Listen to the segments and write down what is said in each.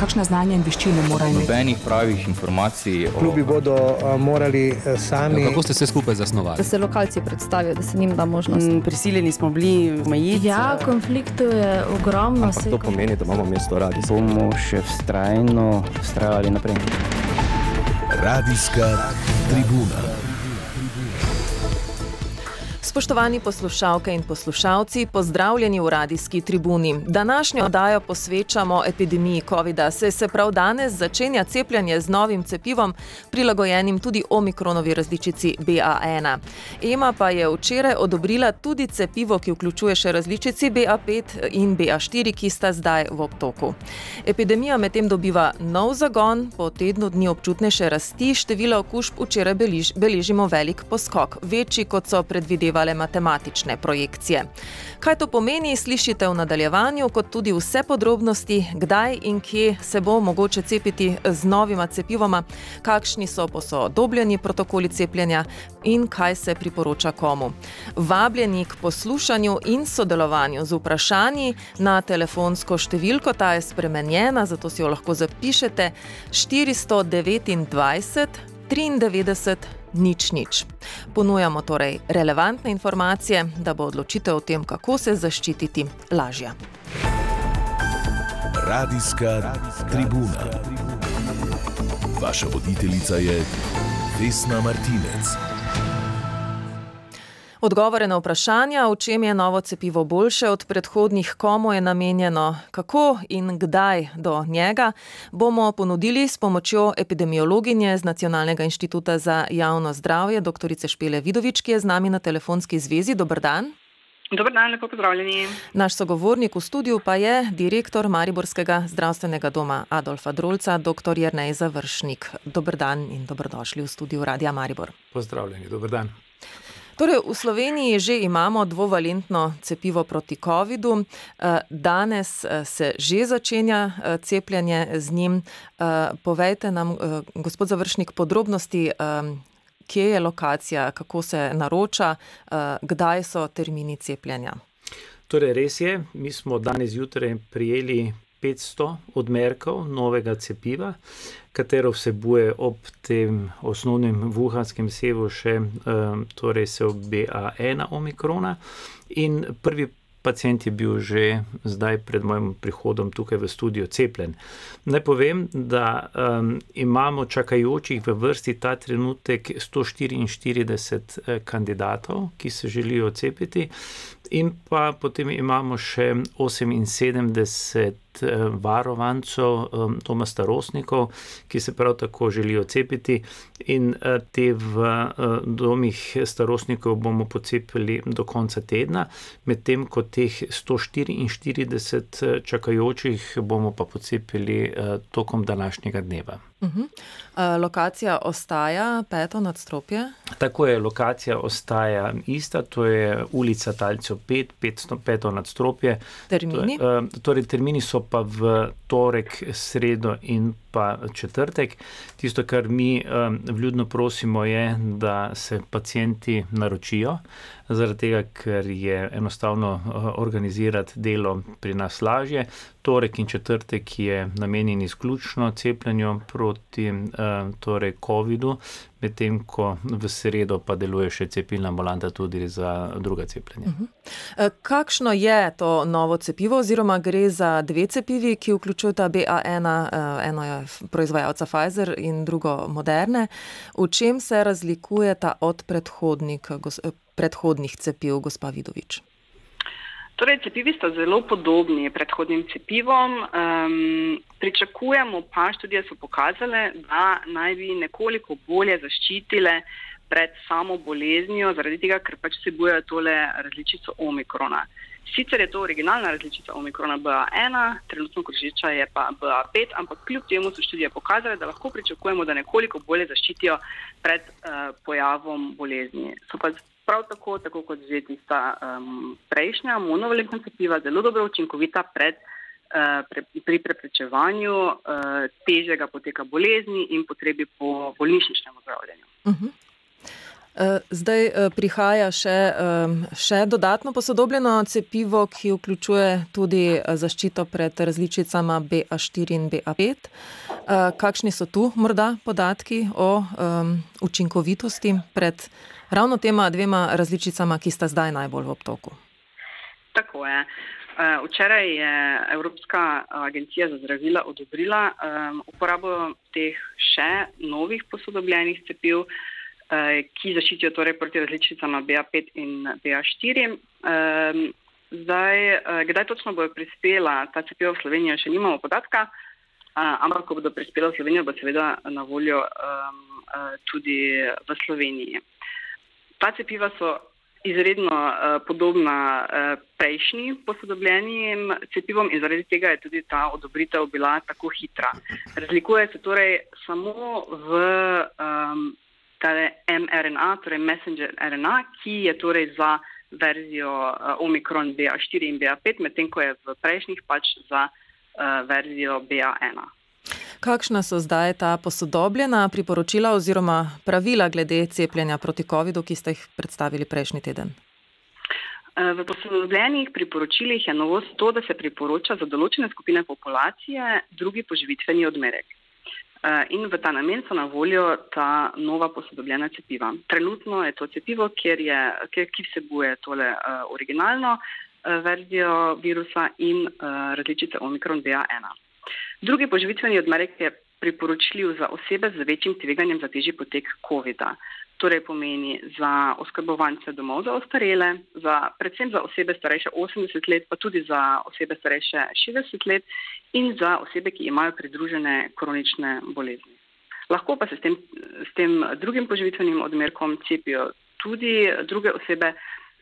kakšna znanja in veščine morajo imeti? Nobenih pravih informacij. O... Klubi bodo uh, morali uh, sami. Ja, kako ste se skupaj zasnovali? Da se lokalci predstavijo, da se njim da možnost. Mm, prisiljeni smo bili omejiti. Ja, konfliktov je ogromno. To pomeni, da imamo mesto radi. Bomo še vztrajno vztrajali naprej. Radijska tribuna. Spoštovani poslušalke in poslušalci, pozdravljeni v radijski tribuni. Današnjo oddajo posvečamo epidemiji COVID-a, saj se prav danes začenja cepljanje z novim cepivom, prilagojenim tudi omikronovi različici BA1. EMA pa je včeraj odobrila tudi cepivo, ki vključuje še različici BA5 in BA4, ki sta zdaj v obtoku. Epidemija medtem dobiva nov zagon, po tednu dni občutnejše rasti, število okužb včeraj beležimo velik poskok, večji kot so predvidevali upoštevale matematične projekcije. Kaj to pomeni, slišite v nadaljevanju, kot tudi vse podrobnosti, kdaj in kje se bo mogoče cepiti z novima cepivoma, kakšni so posodobljeni protokoli cepljenja in kaj se priporoča komu. Vabljeni k poslušanju in sodelovanju z vprašanji na telefonsko številko, ta je spremenjena, zato si jo lahko zapišete 429 93 nič nič. Ponujamo torej relevantne informacije, da bo odločitev o tem, kako se zaščititi, lažja. Radijska tribuna. Vaša voditeljica je Vesna Martinec. Odgovore na vprašanja, v čem je novo cepivo boljše od predhodnih, komu je namenjeno, kako in kdaj do njega, bomo ponudili s pomočjo epidemiologinje z Nacionalnega inštituta za javno zdravje, dr. Špele Vidovič, ki je z nami na telefonski zvezi. Dobr dan. Dobar dan, lepo pozdravljeni. Naš sogovornik v studiu pa je direktor Mariborskega zdravstvenega doma Adolfa Drolca, dr. Jrnej Završnik. Dobr dan in dobrodošli v studiu Radia Maribor. Pozdravljeni, dobr dan. Torej, v Sloveniji že imamo dvovalentno cepivo proti COVID-u. Eh, danes eh, se že začenja eh, cepljenje z njim. Povejte nam, gospod Završnik, podrobnosti, kje je lokacija, kako se naroča, kdaj so termini cepljenja. Torej, res je, mi smo danes zjutraj prijeli 500 odmerkov novega cepiva, katero vsebuje ob tem osnovnem vuhanskem sevu še um, torej se BA1 omikrona. In prvi Pacijent je bil že zdaj pred mojim prihodom tukaj v studio cepljen. Naj povem, da um, imamo čakajočih v vrsti ta trenutek 144 eh, kandidatov, ki se želijo cepiti, in pa potem imamo še 78 eh, varovancov, doma starostnikov, ki se prav tako želijo cepiti, in uh, te v domih starostnikov bomo pocepili do konca tedna, medtem ko teh 144 eh, čakajočih bomo pa pocepili eh, tokom današnjega dneva. Uh -huh. uh, lokacija ostaja peto nadstropje? Tako je, lokacija ostaja ista, to je ulica Talcev 5, peto, peto nadstropje. Termini? To, torej, termini so pa v torek, sredo in pa četrtek. Tisto, kar mi um, vljudno prosimo, je, da se pacijenti naročijo, zaradi tega, ker je enostavno uh, organizirati delo pri nas lažje. Torek in četrtek je namenjen izključno cepljenju proti uh, torej COVID-u, medtem ko v sredo pa deluje še cepilna ambulanta tudi za druga cepljenja. Uh -huh. Kakšno je to novo cepivo, oziroma gre za dve cepivi, ki vključujeta BA1, uh, eno je proizvajalca Pfizer in drugo Moderne. V čem se razlikujeta od predhodnih cepiv, gospa Vidovič? Torej, cepivi sta zelo podobni predhodnim cepivom. Um, pričakujemo pa, študije so pokazale, da naj bi nekoliko bolje zaščitile pred samo boleznijo, zaradi tega, ker pač vsebujejo tole različico omikrona. Sicer je to originalna različica omikrona BA1, trenutno križiča je pa BA5, ampak kljub temu so študije pokazale, da lahko pričakujemo, da nekoliko bolje zaščitijo pred uh, pojavom bolezni. So pa prav tako, tako kot že tista um, prejšnja monovalentna cepiva, zelo dobro učinkovita pred, uh, pre, pri preprečevanju uh, težjega poteka bolezni in potrebi po bolnišničnem zdravljenju. Uh -huh. Zdaj prihaja še, še dodatno posodobljeno cepivo, ki vključuje tudi zaščito pred različicama BA4 in BA5. Kakšni so tu morda podatki o učinkovitosti pred ravno tema dvema različicama, ki sta zdaj najbolj v obtoku? Tako je. Včeraj je Evropska agencija za zdravila odobrila uporabo teh še novih posodobljenih cepiv. Eh, ki zaščitijo torej proti različicama BA5 in BA4. Zdaj, eh, kdaj točno bojo prispela ta cepiva v Slovenijo, še nimamo podatka, eh, ampak ko bodo prispela v Slovenijo, bo seveda na voljo tudi v Sloveniji. Ta cepiva so izredno podobna prejšnji posodobljenim cepivom in zaradi tega je tudi ta odobritev bila tako hitra. Razlikuje se torej samo v um, tale mRNA, torej messenger RNA, ki je torej za verzijo uh, Omikron BA4 in BA5, medtem ko je v prejšnjih pač za uh, verzijo BA1. Kakšna so zdaj ta posodobljena priporočila oziroma pravila glede cepljenja proti COVID-u, ki ste jih predstavili prejšnji teden? V posodobljenih priporočilih je novost to, da se priporoča za določene skupine populacije drugi poživitveni odmerek. Eh, in v ta namen so na voljo ta nova posodobljena cepiva. Trenutno je to cepivo, je, ki vsebuje tole uh, originalno uh, verzijo virusa in uh, različice Omikron BA1. Drugi poživitveni odmerek je priporočljiv za osebe z večjim tveganjem za težji potek COVID-a torej pomeni za oskrbovance domov za ostarele, za, predvsem za osebe starejše 80 let, pa tudi za osebe starejše 60 let in za osebe, ki imajo pridružene kronične bolezni. Lahko pa se s tem, s tem drugim poživitvenim odmerkom cepijo tudi druge osebe.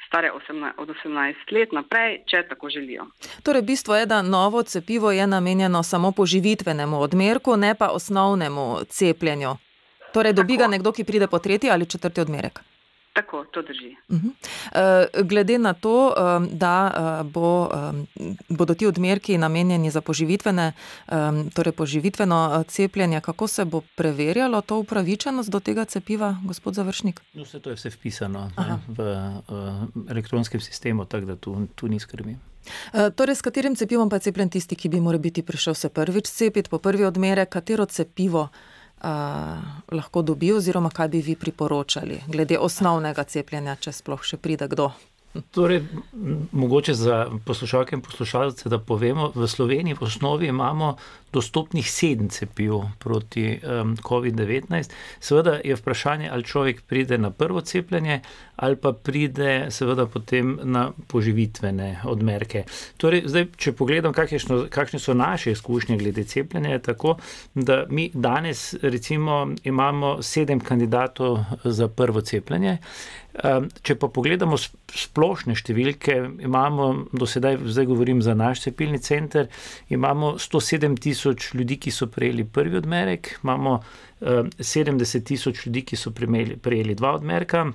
Stare 18, od 18 let naprej, če tako želijo. Torej, bistvo je, da novo cepivo je namenjeno samo poživitvenemu odmerku, ne pa osnovnemu cepljenju. Torej, dobi ga nekdo, ki pride po tretji ali četrti odmerek. Tako, to drži. Uh -huh. uh, glede na to, da uh, bo, bodo ti odmerki namenjeni za poživitvene, torej poživitveno uh, cepljenje, kako se bo preverjalo to upravičenost do tega cepiva, gospod Završnik? No, vse to je vse vpisano ne, v elektronskem sistemu, tako da tu, tu ni skrbi. Torej, s katerim cepivom pa je cepljen tisti, ki bi moral biti prišel se prvič cepiti, po prvi odmerek, katero cepivo? Lahko dobi, oziroma kaj bi vi priporočali, glede osnovnega cepljenja, če sploh še pride kdo? Torej, mogoče za poslušalke in poslušalce, da povemo, v Sloveniji v osnovi imamo dostopnih sedem cepiv proti um, COVID-19. Seveda je vprašanje, ali človek pride na prvo cepljenje, ali pa pride seveda potem na poživitvene odmerke. Torej, zdaj, če pogledam, kakšne, kakšne so naše izkušnje glede cepljenja, je tako, da mi danes recimo imamo sedem kandidatov za prvo cepljenje. Če pa pogledamo splošne številke, imamo do sedaj, zdaj govorim za naš cepilni center, imamo 107 tisoč ljudi, ki so prejeli prvi odmerek, imamo 70 tisoč ljudi, ki so prejeli dva odmerka.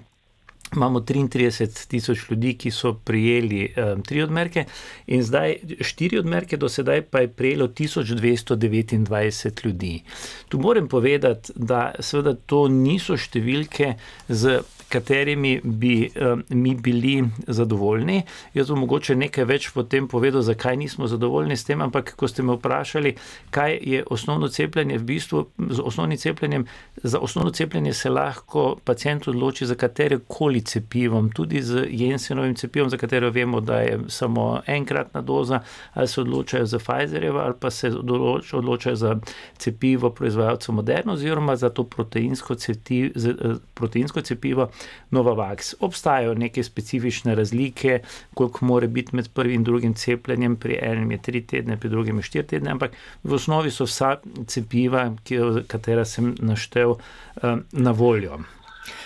Imamo 33 tisoč ljudi, ki so prijeli um, tri odmerke, in zdaj štiri odmerke, do sedaj pa je prejelo 1229 ljudi. Tu moram povedati, da seveda to niso številke z katerimi bi um, mi bili zadovoljni. Jaz bom mogoče nekaj več potem povedal, zakaj nismo zadovoljni s tem, ampak ko ste me vprašali, kaj je osnovno cepljenje, v bistvu z osnovnim cepljenjem, za osnovno cepljenje se lahko pacijent odloči za katere koli cepivom, tudi z Jensenovim cepivom, za katero vemo, da je samo enkratna doza, ali se odločajo za Pfizerjevo, ali pa se odločajo za cepivo proizvajalca Moderno, oziroma za to proteinsko, ceti, eh, proteinsko cepivo, Novavax. Obstajajo neke specifične razlike, koliko mora biti med prvim in drugim cepljenjem, pri enem je tri tedne, pri drugem je štiri tedne, ampak v osnovi so vsa cepiva, katera sem naštel, eh, na voljo.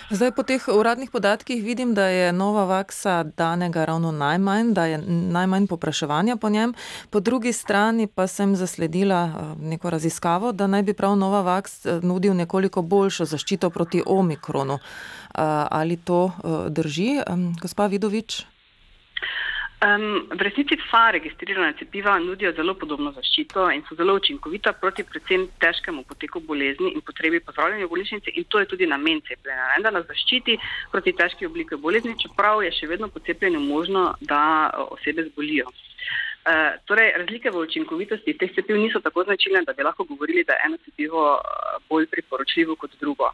Zdaj, po teh uradnih podatkih vidim, da je nova vaksa danega ravno najmanj, da je najmanj popraševanja po njem. Po drugi strani pa sem zasledila eh, neko raziskavo, da naj bi prav nova vaks eh, nudil nekoliko boljšo zaščito proti omikronu. Eh, ali to drži, gospa Vidovič? Um, v resnici vsa registrirana cepiva nudijo zelo podobno zaščito in so zelo učinkovita proti predvsem težkemu poteku bolezni in potrebi po zdravljenju bolnišnice in to je tudi namen cepljenja, ne, da nas zaščiti proti težki obliki bolezni, čeprav je še vedno po cepljenju možno, da osebe zbolijo. Uh, torej, razlike v učinkovitosti teh cepiv niso tako značilne, da bi lahko govorili, da je eno cepivo bolj priporočljivo kot drugo.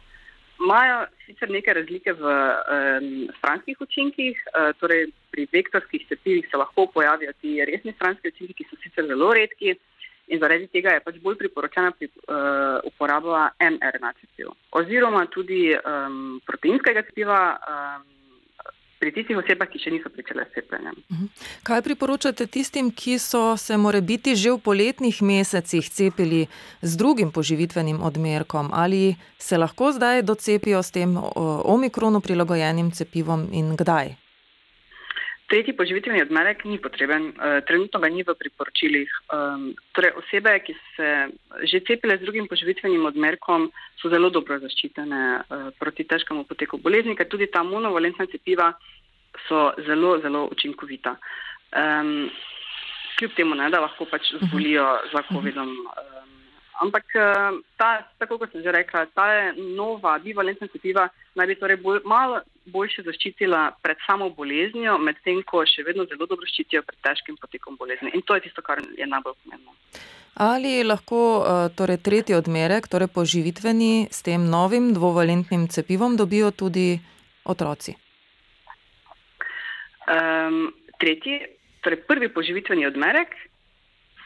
Imajo sicer neke razlike v um, stranskih učinkih, uh, torej pri vektorskih cepivih se lahko pojavijo ti resni stranski učinki, ki so sicer zelo redki in zaradi tega je pač bolj priporočena pri, uh, uporaba mRNA cepiv oziroma tudi um, proteinskega cepiva. Um, pri tistih osebah, ki še niso pričele s cepljenjem. Mhm. Kaj priporočate tistim, ki so se more biti že v poletnih mesecih cepili z drugim poživitvenim odmerkom? Ali se lahko zdaj docepijo s tem omikronu prilagojenim cepivom in kdaj? Tretji poživitveni odmerek ni potreben, e, trenutno ga ni v priporočilih. Torej, osebe, ki se že cepile z drugim poživitvenim odmerkom, so zelo dobro zaščitene e, proti težkemu poteku bolezni, ker tudi ta monovalentna cepiva so zelo, zelo učinkovita. Kljub temu, ne, da lahko pač mhm. zbolijo za COVID-om. Ampak, ta, tako kot sem že rekla, ta nova bivalentna cepiva naj bi torej bolj, malo boljše zaščitila pred samo boleznijo, medtem ko še vedno zelo dobro ščitijo pred težkim potekom bolezni. In to je tisto, kar je najbolj pomembno. Ali lahko torej, tretji odmerek, torej poživitveni, s tem novim dvovalentnim cepivom dobijo tudi otroci? Um, tretji, torej prvi poživitveni odmerek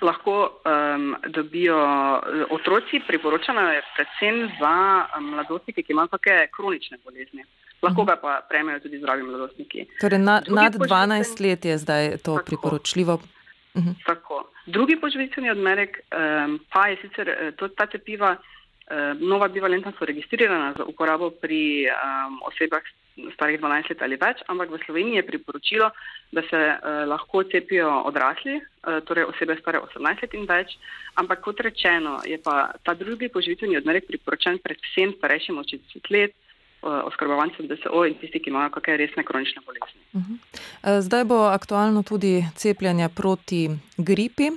lahko um, dobijo eh, otroci, priporočeno je predvsem za mladostnike, ki imajo kakšne kronične bolezni. Lahko ga pa prejmejo tudi zdravi mladostniki. Torej na, nad 12 let je zdaj to tako, priporočljivo. Uh mhm. -huh. Tako. Drugi poživitveni odmerek um, pa je sicer eh, to, ta cepiva, um, nova bivalentna so registrirana za uporabo pri um, osebah starih 12 let ali več, ampak v Sloveniji je priporočilo, da se uh, lahko cepijo odrasli, uh, torej osebe stare 18 let in več, ampak kot rečeno, je pa ta drugi poživitveni odmerek priporočen predvsem starejšim od 60 let, uh, oskrbovancem DSO in tisti, ki imajo kakšne resne kronične bolezni. Uh -huh. Zdaj bo aktualno tudi cepljenje proti gripi,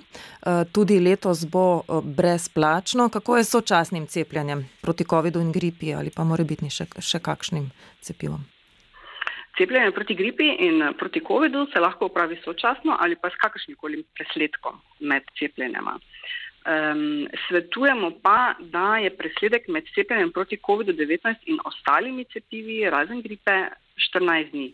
tudi letos bo brezplačno. Kako je s sočasnim cepljenjem proti COVID-u in gripi ali pa more biti še, še kakšnim cepivom? Cepljenje proti gripi in eh, proti COVID-u se lahko upravi sočasno ali pa s kakršnim koli presledkom med cepljenjama. Um, svetujemo pa, da je presledek med cepljenjem proti COVID-19 in ostalimi cepivi, razen gripe, 14 dni.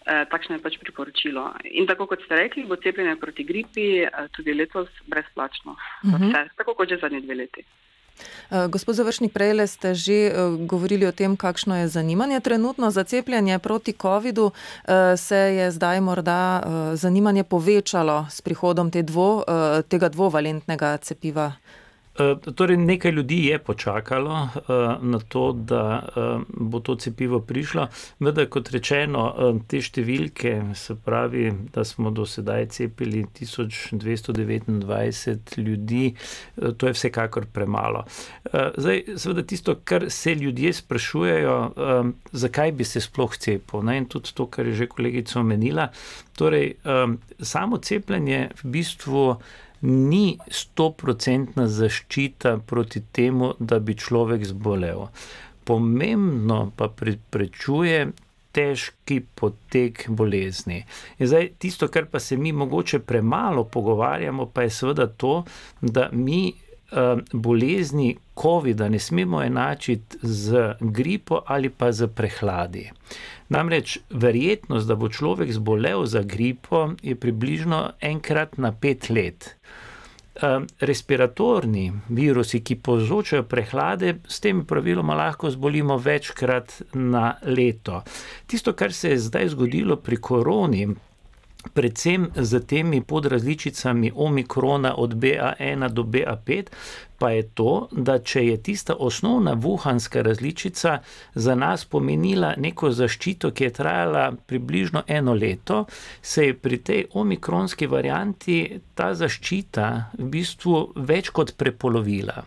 E, takšno je pač priporočilo. In tako kot ste rekli, bo cepljenje proti gripi e, tudi letos brezplačno. Uh -huh. vse, tako kot že zadnji dve leti. Eh, gospod Završnik, prej ste že eh, govorili o tem, kakšno je zanimanje trenutno za cepljenje proti COVID-u. Eh, se je zdaj morda zanimanje povečalo s prihodom te dvo, tega dvovalentnega cepiva? Eh, torej, nekaj ljudi je počakalo uh, na to, da uh, bo to cepivo prišlo. Vendar, kot rečeno, te številke, se pravi, da smo do sedaj cepili 1229 ljudi, to je vsekakor premalo. Zdaj, seveda, tisto, kar se ljudje sprašujejo, zakaj bi se sploh cepil. Ne? In tudi to, kar je že kolegica omenila. Torej, samo cepljenje v bistvu ni stoprocentna zaščita proti temu, da bi človek zbolel. Pomembno pa preprečuje težki potek bolezni. In zdaj, tisto, kar pa se mi mogoče premalo pogovarjamo, pa je seveda to, da mi bolezni COVID-a ne smemo enačiti z gripo ali pa z prehladi. Namreč verjetnost, da bo človek zbolel za gripo, je približno enkrat na pet let. Respiratorni virusi, ki povzročajo prehlade, s temi praviloma lahko zbolimo večkrat na leto. Tisto, kar se je zdaj zgodilo pri koroni, predvsem z temi podrazličicami omikrona od BA1 do BA5, pa je to, da če je tista osnovna vuhanska različica za nas pomenila neko zaščito, ki je trajala približno eno leto, se je pri tej omikronski varianti ta zaščita v bistvu več kot prepolovila.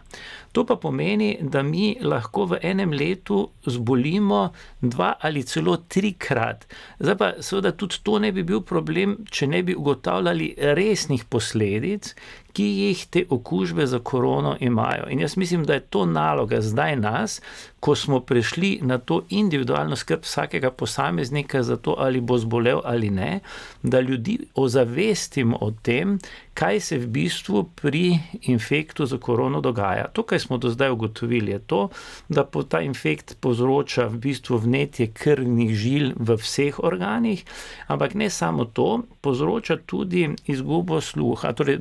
To pa pomeni, da mi lahko v enem letu zbolimo dva ali celo trikrat. Zdaj pa seveda tudi to ne bi bil problem, če ne bi ugotavljali resnih posledic, ki jih te okužbe za korono imajo. In jaz mislim, da je to naloga zdaj nas, ko smo prišli na to individualno skrb vsakega posameznika za to, ali bo zbolel ali ne, da ljudi ozavestimo o tem, kaj se v bistvu pri infektu za korono dogaja. To, kar smo do zdaj ugotovili, je to, da ta infekt povzroča v bistvu vnetje krvnih žil v vseh organih, ampak ne samo to, povzroča tudi izgubo sluha, torej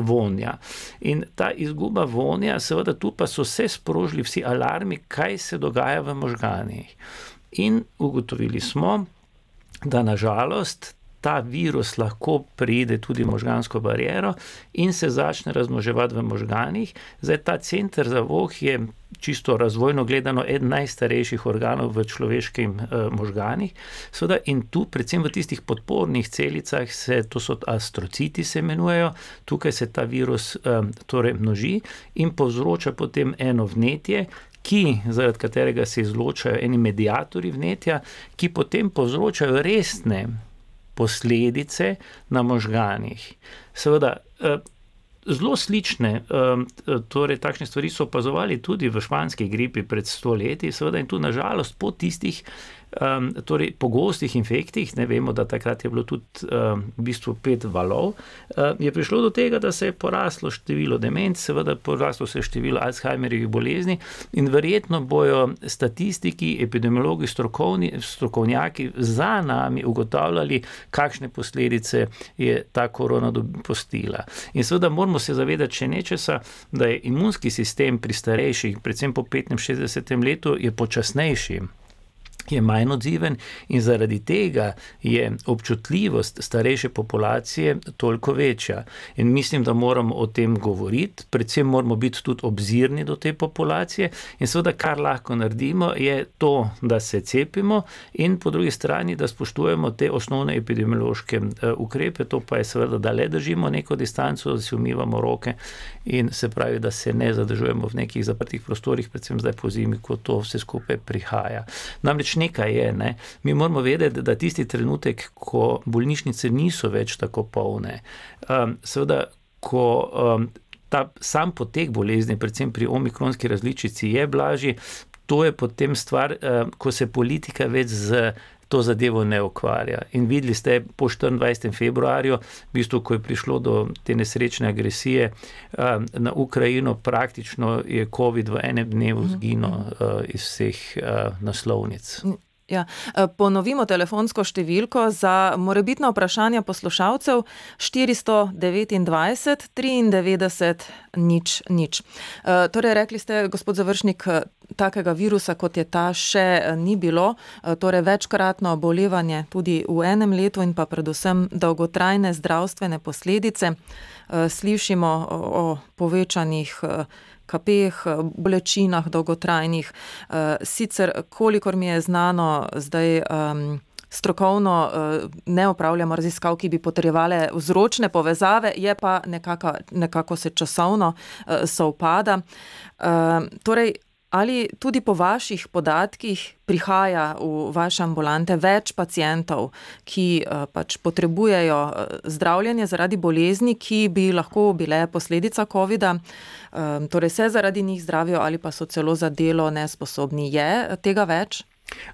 vonja. In ta izguba vonja, seveda tu pa so se sprožili vsi alarmi, kaj se dogaja v možganih. In ugotovili smo, da nažalost ta virus lahko pride tudi v možgansko bariero in se začne razmnoževati v možganih. Zdaj ta center za voh je čisto razvojno gledano eden najstarejših organov v človeškem eh, možganih. Soda, in tu, predvsem v tistih podpornih celicah, se, to so astrociti, se imenujejo, tukaj se ta virus eh, torej množi in povzroča potem eno vnetje. Ki, zaradi katerega se izločajo eni medijatori vnetja, ki potem povzročajo resne posledice na možganih. Seveda, eh, zelo slične, eh, torej takšne stvari so opazovali tudi v španski gripi pred stoletji, seveda in tu nažalost po tistih um, torej pogostih infektih, ne vemo, da takrat je bilo tudi um, v bistvu pet valov, um, je prišlo do tega, da se je poraslo število demenc, seveda poraslo se je število Alzheimerjevih bolezni in verjetno bojo statistiki, epidemiologi, strokovni, strokovnjaki za nami ugotavljali, kakšne posledice je ta korona postila. In seveda moramo se zavedati še nečesa, da je imunski sistem pri starejših, predvsem po 65. letu, je počasnejši je manj odziven in zaradi tega je občutljivost starejše populacije toliko večja. In mislim, da moramo o tem govoriti, predvsem moramo biti tudi obzirni do te populacije in seveda, kar lahko naredimo, je to, da se cepimo in po drugi strani, da spoštujemo te osnovne epidemiološke eh, ukrepe, to pa je seveda, da le držimo neko distanco, da si umivamo roke in se pravi, da se ne zadržujemo v nekih zaprtih prostorih, predvsem zdaj po zimi, ko to vse skupaj prihaja. Namreč nekaj je. Ne? Mi moramo vedeti, da tisti trenutek, ko bolnišnice niso več tako polne, um, seveda, ko um, ta sam potek bolezni, predvsem pri omikronski različici, je blažji, to je potem stvar, um, ko se politika več z. To zadevo ne ukvarja. In videli ste po 24. februarju, v bistvu, ko je prišlo do te nesrečne agresije um, na Ukrajino, praktično je COVID v enem dnevu zginil uh, iz vseh uh, naslovnic. Ja. E, ponovimo telefonsko številko za morebitna vprašanja poslušalcev 429 93 nič nič. E, torej, rekli ste, gospod Završnik, takega virusa, kot je ta, še ni bilo, e, torej večkratno obolevanje tudi v enem letu in pa predvsem dolgotrajne zdravstvene posledice. Slišimo o povečanih kapeh, bolečinah dolgotrajnih. Eh, sicer, kolikor mi je znano, zdaj. Um, Strokovno uh, ne upravljamo raziskav, ki bi potrebovali vzročne povezave, je pa nekako, nekako se časovno sovpada. Torej, Ali tudi po vaših podatkih prihaja v vaše ambulante več pacijentov, ki eh, pač potrebujejo eh, zdravljenje zaradi bolezni, ki bi lahko bile posledica COVID-a, eh, torej se zaradi njih zdravijo ali pa so celo za delo nesposobni? Je tega več?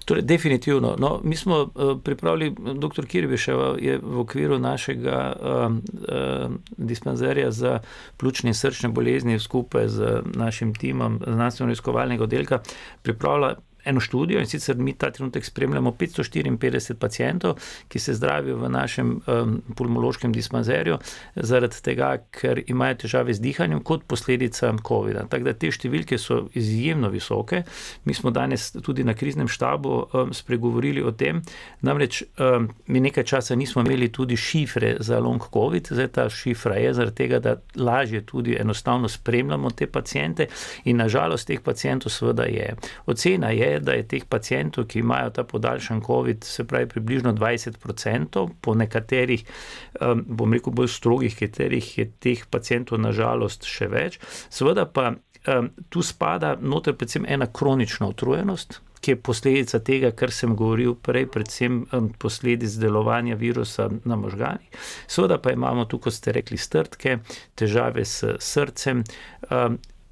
Torej, definitivno. No, mi smo uh, pripravili, dr. Kirbiševa je v okviru našega uh, uh, dispanzerja za pljučne in srčne bolezni skupaj z našim timom znanstvenega izkovalnega oddelka pripravila eno študijo in sicer mi ta trenutek spremljamo 554 pacijentov, ki se zdravijo v našem um, pulmološkem dispanzerju, zaradi tega, ker imajo težave z dihanjem kot posledica COVID-a. Tako da te številke so izjemno visoke. Mi smo danes tudi na kriznem štabu um, spregovorili o tem, namreč um, mi nekaj časa nismo imeli tudi šifre za long COVID, zdaj ta šifra je zaradi tega, da lažje tudi enostavno spremljamo te pacijente in nažalost teh pacijentov seveda je. Ocena je, da je teh pacijentov, ki imajo ta podaljšan COVID, se pravi približno 20%, po nekaterih, um, bom rekel, bolj strogih kriterijih je teh pacijentov nažalost še več. Seveda pa um, tu spada noter predvsem ena kronična utrujenost. Ki je posledica tega, kar sem govoril prej, predvsem posledic delovanja virusa na možganih. Seveda pa imamo tu, kot ste rekli, strtke, težave s srcem,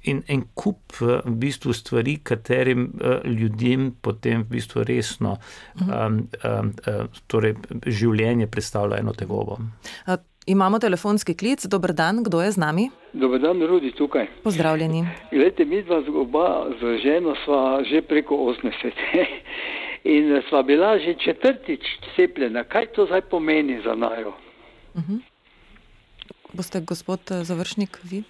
in en kup v bistvu stvari, katerim uh, ljudem potem v bistvu resno um, um, torej življenje predstavlja eno tegobo. Imamo telefonski klic, dober dan, kdo je z nami? Dober dan, Rudi tukaj. Pozdravljeni. Glede, mi dva oba z ženo sva že preko 80. In sva bila že četrtič cepljena. Kaj to zdaj pomeni za najo? Uh -huh. Boste gospod Završnik, vi?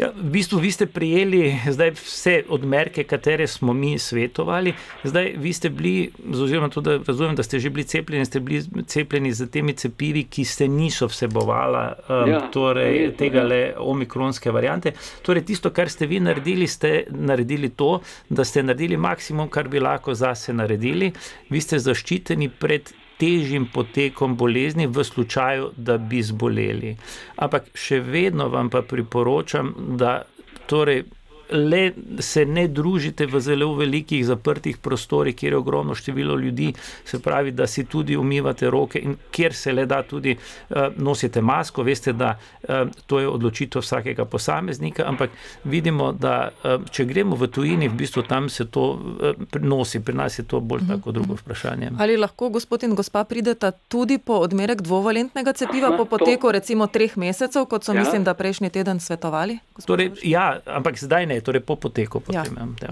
Ja, v bistvu vi ste prijeli zdaj vse odmerke, katere smo mi svetovali. Zdaj vi ste bili, oziroma tudi razumem, da ste že bili cepljeni, ste bili cepljeni z temi cepivi, ki ste niso vsebovala um, ja, torej, je, tega le omikronske variante. Torej, tisto, kar ste vi naredili, ste naredili to, da ste naredili maksimum, kar bi lahko zase naredili. Vi ste zaščiteni pred težjim potekom bolezni, v slučaju, da bi zboleli. Ampak še vedno vam pa priporočam, da torej le se ne družite v zelo velikih zaprtih prostorih, kjer je ogromno število ljudi, se pravi, da si tudi umivate roke in kjer se le da tudi uh, nosite masko. Veste, da uh, to je odločitev vsakega posameznika, ampak vidimo, da uh, če gremo v tujini, v bistvu tam se to uh, nosi, pri nas je to bolj tako drugo vprašanje. Ali lahko gospod in gospa prideta tudi po odmerek dvovalentnega cepiva po poteku recimo treh mesecev, kot so ja. mislim, da prejšnji teden svetovali? Torej, ja, ampak zdaj ne torej po poteku. Potem, ja. Ja.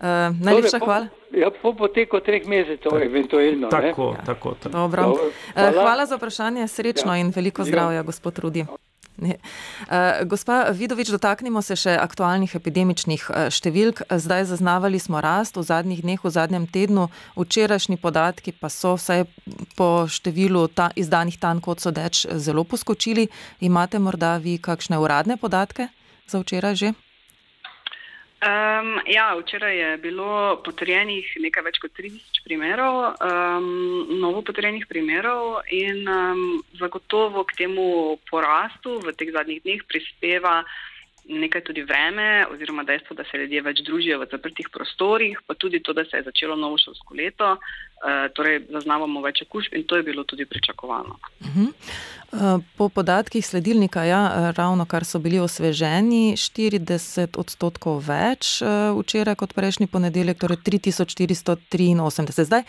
Uh najlepša torej, hvala. Ja, po poteku treh mesecev, tak, eventualno. Tako, ja. tako. tako. Dobro. Dobro. Hvala. Uh, hvala za vprašanje, srečno ja. in veliko zdravja, gospod Rudi. Uh, gospa Vidovič, dotaknimo se še aktualnih epidemičnih številk. Zdaj zaznavali smo rast v zadnjih dneh, v zadnjem tednu, včerajšnji podatki pa so vsaj po številu ta, izdanih tan kot sodeč zelo poskočili. Imate morda vi kakšne uradne podatke za včeraj že? Um, ja, včeraj je bilo potrjenih nekaj več kot 30 primerov, um, novo potrjenih primerov in um, zagotovo k temu porastu v teh zadnjih dneh prispeva nekaj tudi vreme oziroma dejstvo, da se ljudje več družijo v zaprtih prostorih, pa tudi to, da se je začelo novo šolsko leto, uh, torej zaznavamo več okužb in to je bilo tudi pričakovano. Uh -huh. Po podatkih sledilnika, ja, ravno kar so bili osveženi, 40 odstotkov več včeraj kot prejšnji ponedeljek, torej 3483. Zdaj,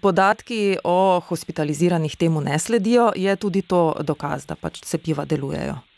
podatki o hospitaliziranih temu ne sledijo, je tudi to dokaz, da pač cepiva delujejo.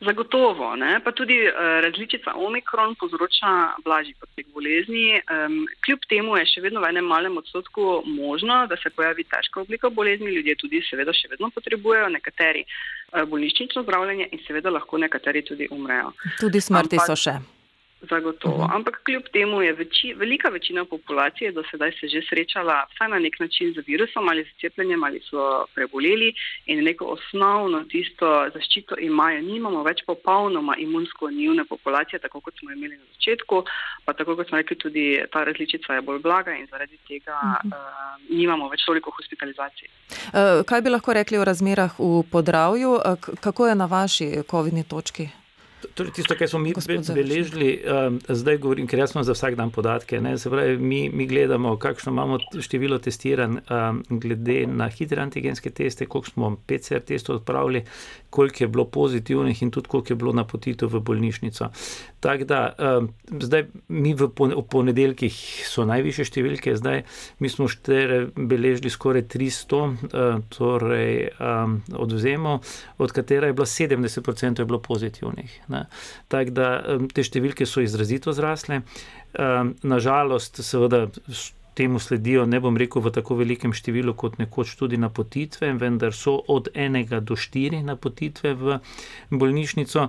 Zagotovo, ne? pa tudi uh, različica omikron povzroča blažji potek bolezni. Um, kljub temu je še vedno v enem malem odstotku možno, da se pojavi težka oblika bolezni. Ljudje tudi seveda še vedno potrebujejo nekateri uh, bolnišnično zdravljenje in seveda lahko nekateri tudi umrejo. Tudi smrti Ampak, so še. Zagotovo. Uh mhm. -huh. Ampak kljub temu je veči, velika večina populacije do sedaj se že srečala vsaj na nek način z virusom ali z cepljenjem ali so preboleli in neko osnovno tisto zaščito imajo. Nimamo več popolnoma imunsko nivne populacije, tako kot smo imeli na začetku, pa tako kot smo rekli, tudi ta različica je bolj blaga in zaradi tega uh -huh. uh, nimamo več toliko hospitalizacij. Uh, kaj bi lahko rekli o razmerah v podravju? Uh, kako je na vaši COVID-ni točki? Torej, tisto, kar smo mi beležili, um, zdaj govorim, ker jaz imam za vsak dan podatke. Pravi, mi, mi gledamo, kakšno imamo število testiranj, um, glede na hitre antigenske teste, koliko smo PCR testov odpravili, koliko je bilo pozitivnih in tudi koliko je bilo napotitev v bolnišnico. Tako da, um, zdaj mi v, pon v ponedeljkih so najviše številke, zdaj mi smo štere beležili skoraj 300 uh, torej, um, odvzemov, od katera je bilo 70% je bilo pozitivnih. Tako da te številke so izrazito zrasle. Nažalost, seveda. Temu sledijo, ne bom rekel, v tako velikem številu kot nekoč tudi napotitve, vendar so od enega do štiri napotitve v bolnišnico.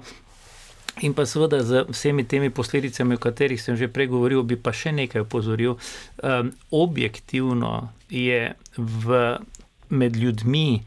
In pa seveda z vsemi temi posledicami, o katerih sem že pregovoril, bi pa še nekaj opozoril. Um, objektivno je v, med ljudmi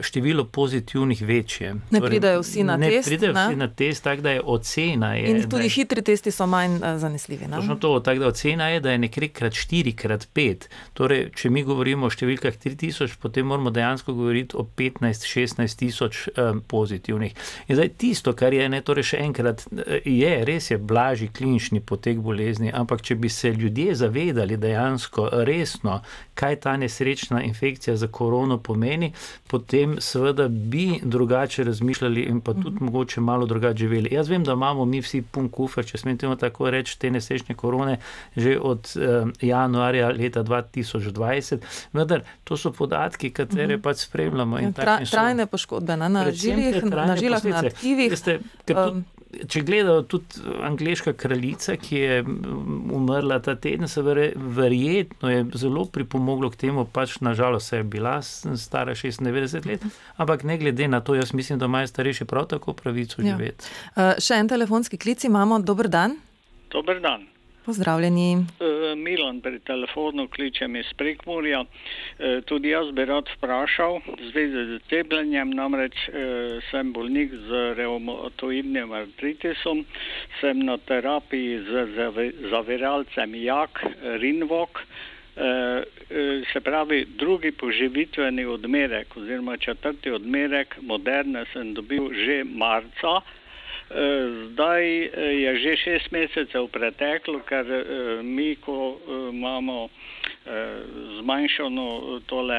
število pozitivnih večje. Ne torej, pridejo vsi na ne test. Ne pridejo vsi na test, tako da je ocena. Je, In tudi je, hitri testi so manj zanesljivi. Točno to, tako da ocena je, da je nekje krat 4, krat 5. Torej, če mi govorimo o številkah 3000, potem moramo dejansko govoriti o 15-16 tisoč um, pozitivnih. In zdaj tisto, kar je, ne, torej še enkrat, je res je blažji klinični potek bolezni, ampak če bi se ljudje zavedali dejansko resno, kaj ta nesrečna infekcija za korono pomeni, potem seveda bi drugače razmišljali in pa tudi mm -hmm. mogoče malo drugače živeli. Jaz vem, da imamo mi vsi pun kufer, če smem temu tako reči, te nesrečne korone že od eh, januarja leta 2020, vendar to so podatki, katere mm -hmm. pač spremljamo. Ja, tra, trajne poškodbe na, na žilah, na žilah, na aktivih. Veste, um, če gledajo tudi angliška kraljica, ki je umrla ta teden, se verjetno je zelo pripomoglo k temu, pač nažalost je bila stara 96 let, ampak ne glede na to, jaz mislim, da imajo starejši prav tako pravico ja. živeti. Uh, še en telefonski klic imamo, dober dan. Dober dan. Pozdravljeni. Uh, Milan pri telefonu kličem iz Prekmurja. Uh, tudi jaz bi rad vprašal v zvezi z cepljenjem, namreč uh, sem bolnik z reumatoidnim artritisom, sem na terapiji z zaviralcem JAK, RINVOK. Se pravi, drugi poživitveni odmerek oziroma četrti odmerek moderne sem dobil že marca. Zdaj eh, je že šest mesecev preteklo, ker eh, mi, ko eh, imamo zmanjšano, tole,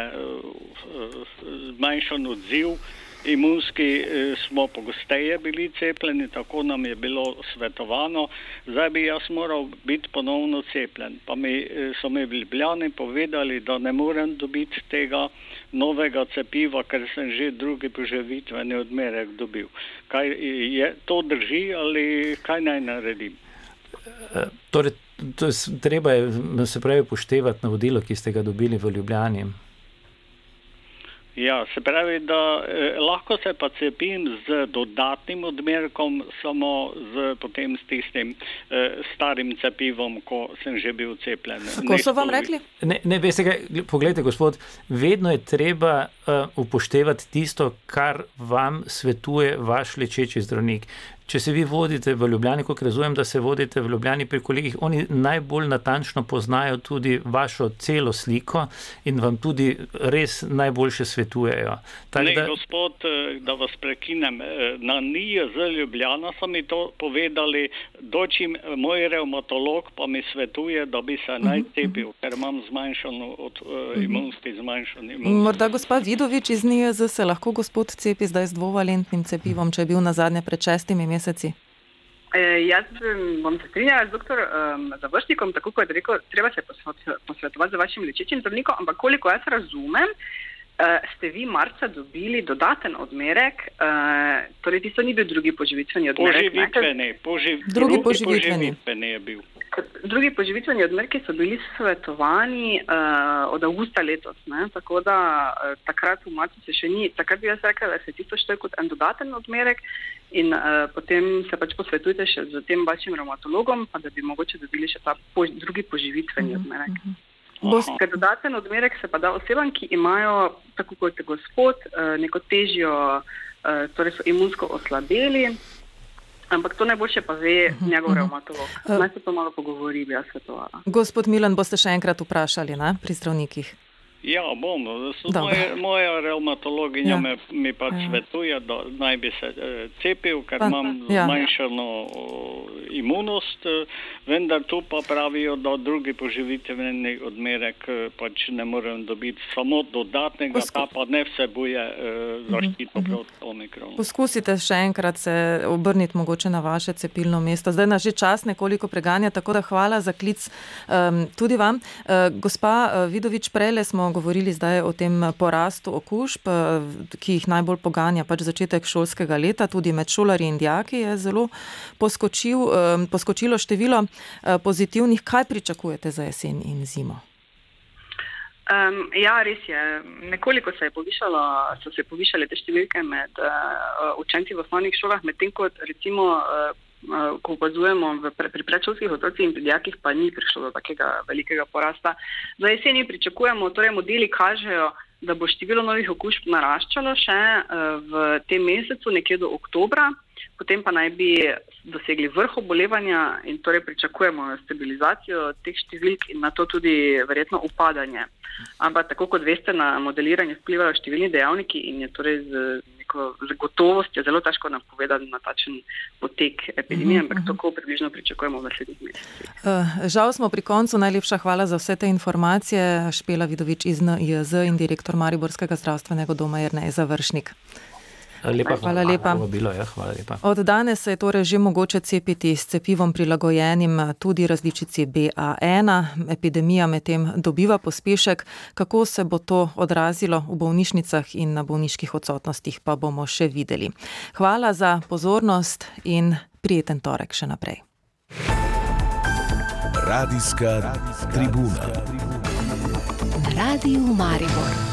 zmanjšan odziv, imunski smo pogosteje bili cepljeni, tako nam je bilo svetovano. Zdaj bi jaz moral biti ponovno cepljen. Pa mi so mi v Ljubljani povedali, da ne morem dobiti tega novega cepiva, ker sem že drugi poživitveni odmerek dobil. Kaj je to drži ali kaj naj naredim? Torej, to je, treba je se pravi poštevati navodilo, ki ste ga dobili v Ljubljani. Ja, se pravi, da eh, lahko se pa cepim z dodatnim odmerkom, samo z, potem s tistim eh, starim cepivom, ko sem že bil cepljen. Kako so vam rekli? Ne, ne veste, kaj, pogledajte, gospod, vedno je treba uh, upoštevati tisto, kar vam svetuje vaš lečeči zdravnik. Če se vi vodite v Ljubljani, kot razumem, da se vodite v Ljubljani pri kolegih, oni najbolj natančno poznajo tudi vašo celo sliko in vam tudi res najboljše svetujejo. Tak, ne, da... Gospod, eh, da vas prekinem, eh, na NIJ z Ljubljana so mi to povedali, dočim eh, moj reumatolog pa mi svetuje, da bi se naj mhm, cepil, mhm. ker imam zmanjšano od uh, imunski zmanjšan imunski. Morda gospod Vidovič iz NIJ se lahko gospod cepi zdaj z dvovalentnim cepivom, če je bil na zadnje pred šestimi meseci meseci? E, jaz bom se strinjala z dr. Um, Završnikom, tako kot je rekel, treba se posvetovati z vašim lečečim zdravnikom, ampak koliko jaz razumem, ste vi marca dobili dodaten odmerek, uh, torej tisto ni bil drugi poživitveni odmerek. Poživitveni, poživ, drugi, drugi poživitveni. poživitveni je bil. Drugi poživitveni odmerki so bili svetovani uh, od avgusta letos, ne? tako da uh, takrat v marcu se še ni, takrat bi jaz rekla, da se tisto šteje kot en dodaten odmerek in uh, potem se pač posvetujte še z tem vašim reumatologom, pa da bi mogoče dobili še ta po, drugi poživitveni mhm, odmerek. Uh -huh. Ker dodaten odmerek se pa da osebam, ki imajo, tako kot je gospod, uh, neko težjo, uh, torej so imunsko oslabeli. Ampak to najboljše pa ve uh -huh, njegov -huh. reumatolog. Naj se to malo pogovori, bi jaz svetovala. Gospod Milan, boste še enkrat vprašali ne, pri zdravnikih. Ja, bom. Moje, moja reumatologinja ja. me, mi pač ja. svetuje, da naj bi se uh, cepil, ker pa, imam ja. zmanjšano uh, imunost, uh, vendar tu pa pravijo, da drugi poživitveni odmerek uh, pač ne morem dobiti. Samo dodatnega, Posku... ta pa ne vsebuje uh, zaščito uh -huh. proti omikronu. Poskusite še enkrat se obrniti mogoče na vaše cepilno mesto. Zdaj nas že čas nekoliko preganja, tako da hvala za klic um, tudi vam. Uh, gospa Vidovič, prele smo smo govorili zdaj o tem porastu okužb, ki jih najbolj poganja pač začetek šolskega leta, tudi med šolarji in dijaki je zelo poskočil, poskočilo število pozitivnih. Kaj pričakujete za jesen in zimo? Um, ja, res je. Nekoliko se je povišalo, so se povišale te številke med uh, učenci v osnovnih šolah, medtem ko recimo uh, Eh, ko opazujemo pri predšolskih otrocih in pri dijakih, pa ni prišlo do takega velikega porasta. Za jeseni pričakujemo, torej modeli kažejo, da bo število novih okužb naraščalo še eh, v tem mesecu, nekje do oktobra, potem pa naj bi dosegli vrh obolevanja in torej pričakujemo stabilizacijo teh številk in na to tudi verjetno upadanje. Ampak tako kot veste, na modeliranje vplivajo številni dejavniki in je torej z neko zagotovostjo zelo težko napovedati natačen potek epidemije, ampak uh -huh. tako približno pričakujemo v naslednjih mesecih. Uh, žal smo pri koncu. Najlepša hvala za vse te informacije. Špela Vidovič iz NIJZ in direktor Mariborskega zdravstvenega doma Jrnej Završnik. Lepa, hvala lepa. Bilo, ja, hvala lepa. Od danes se je torej že mogoče cepiti s cepivom prilagojenim tudi različici BA1. Epidemija medtem dobiva pospešek. Kako se bo to odrazilo v bolnišnicah in na bolniških odsotnostih, pa bomo še videli. Hvala za pozornost in prijeten torek še naprej. Radijska tribuna. Radio Maribor.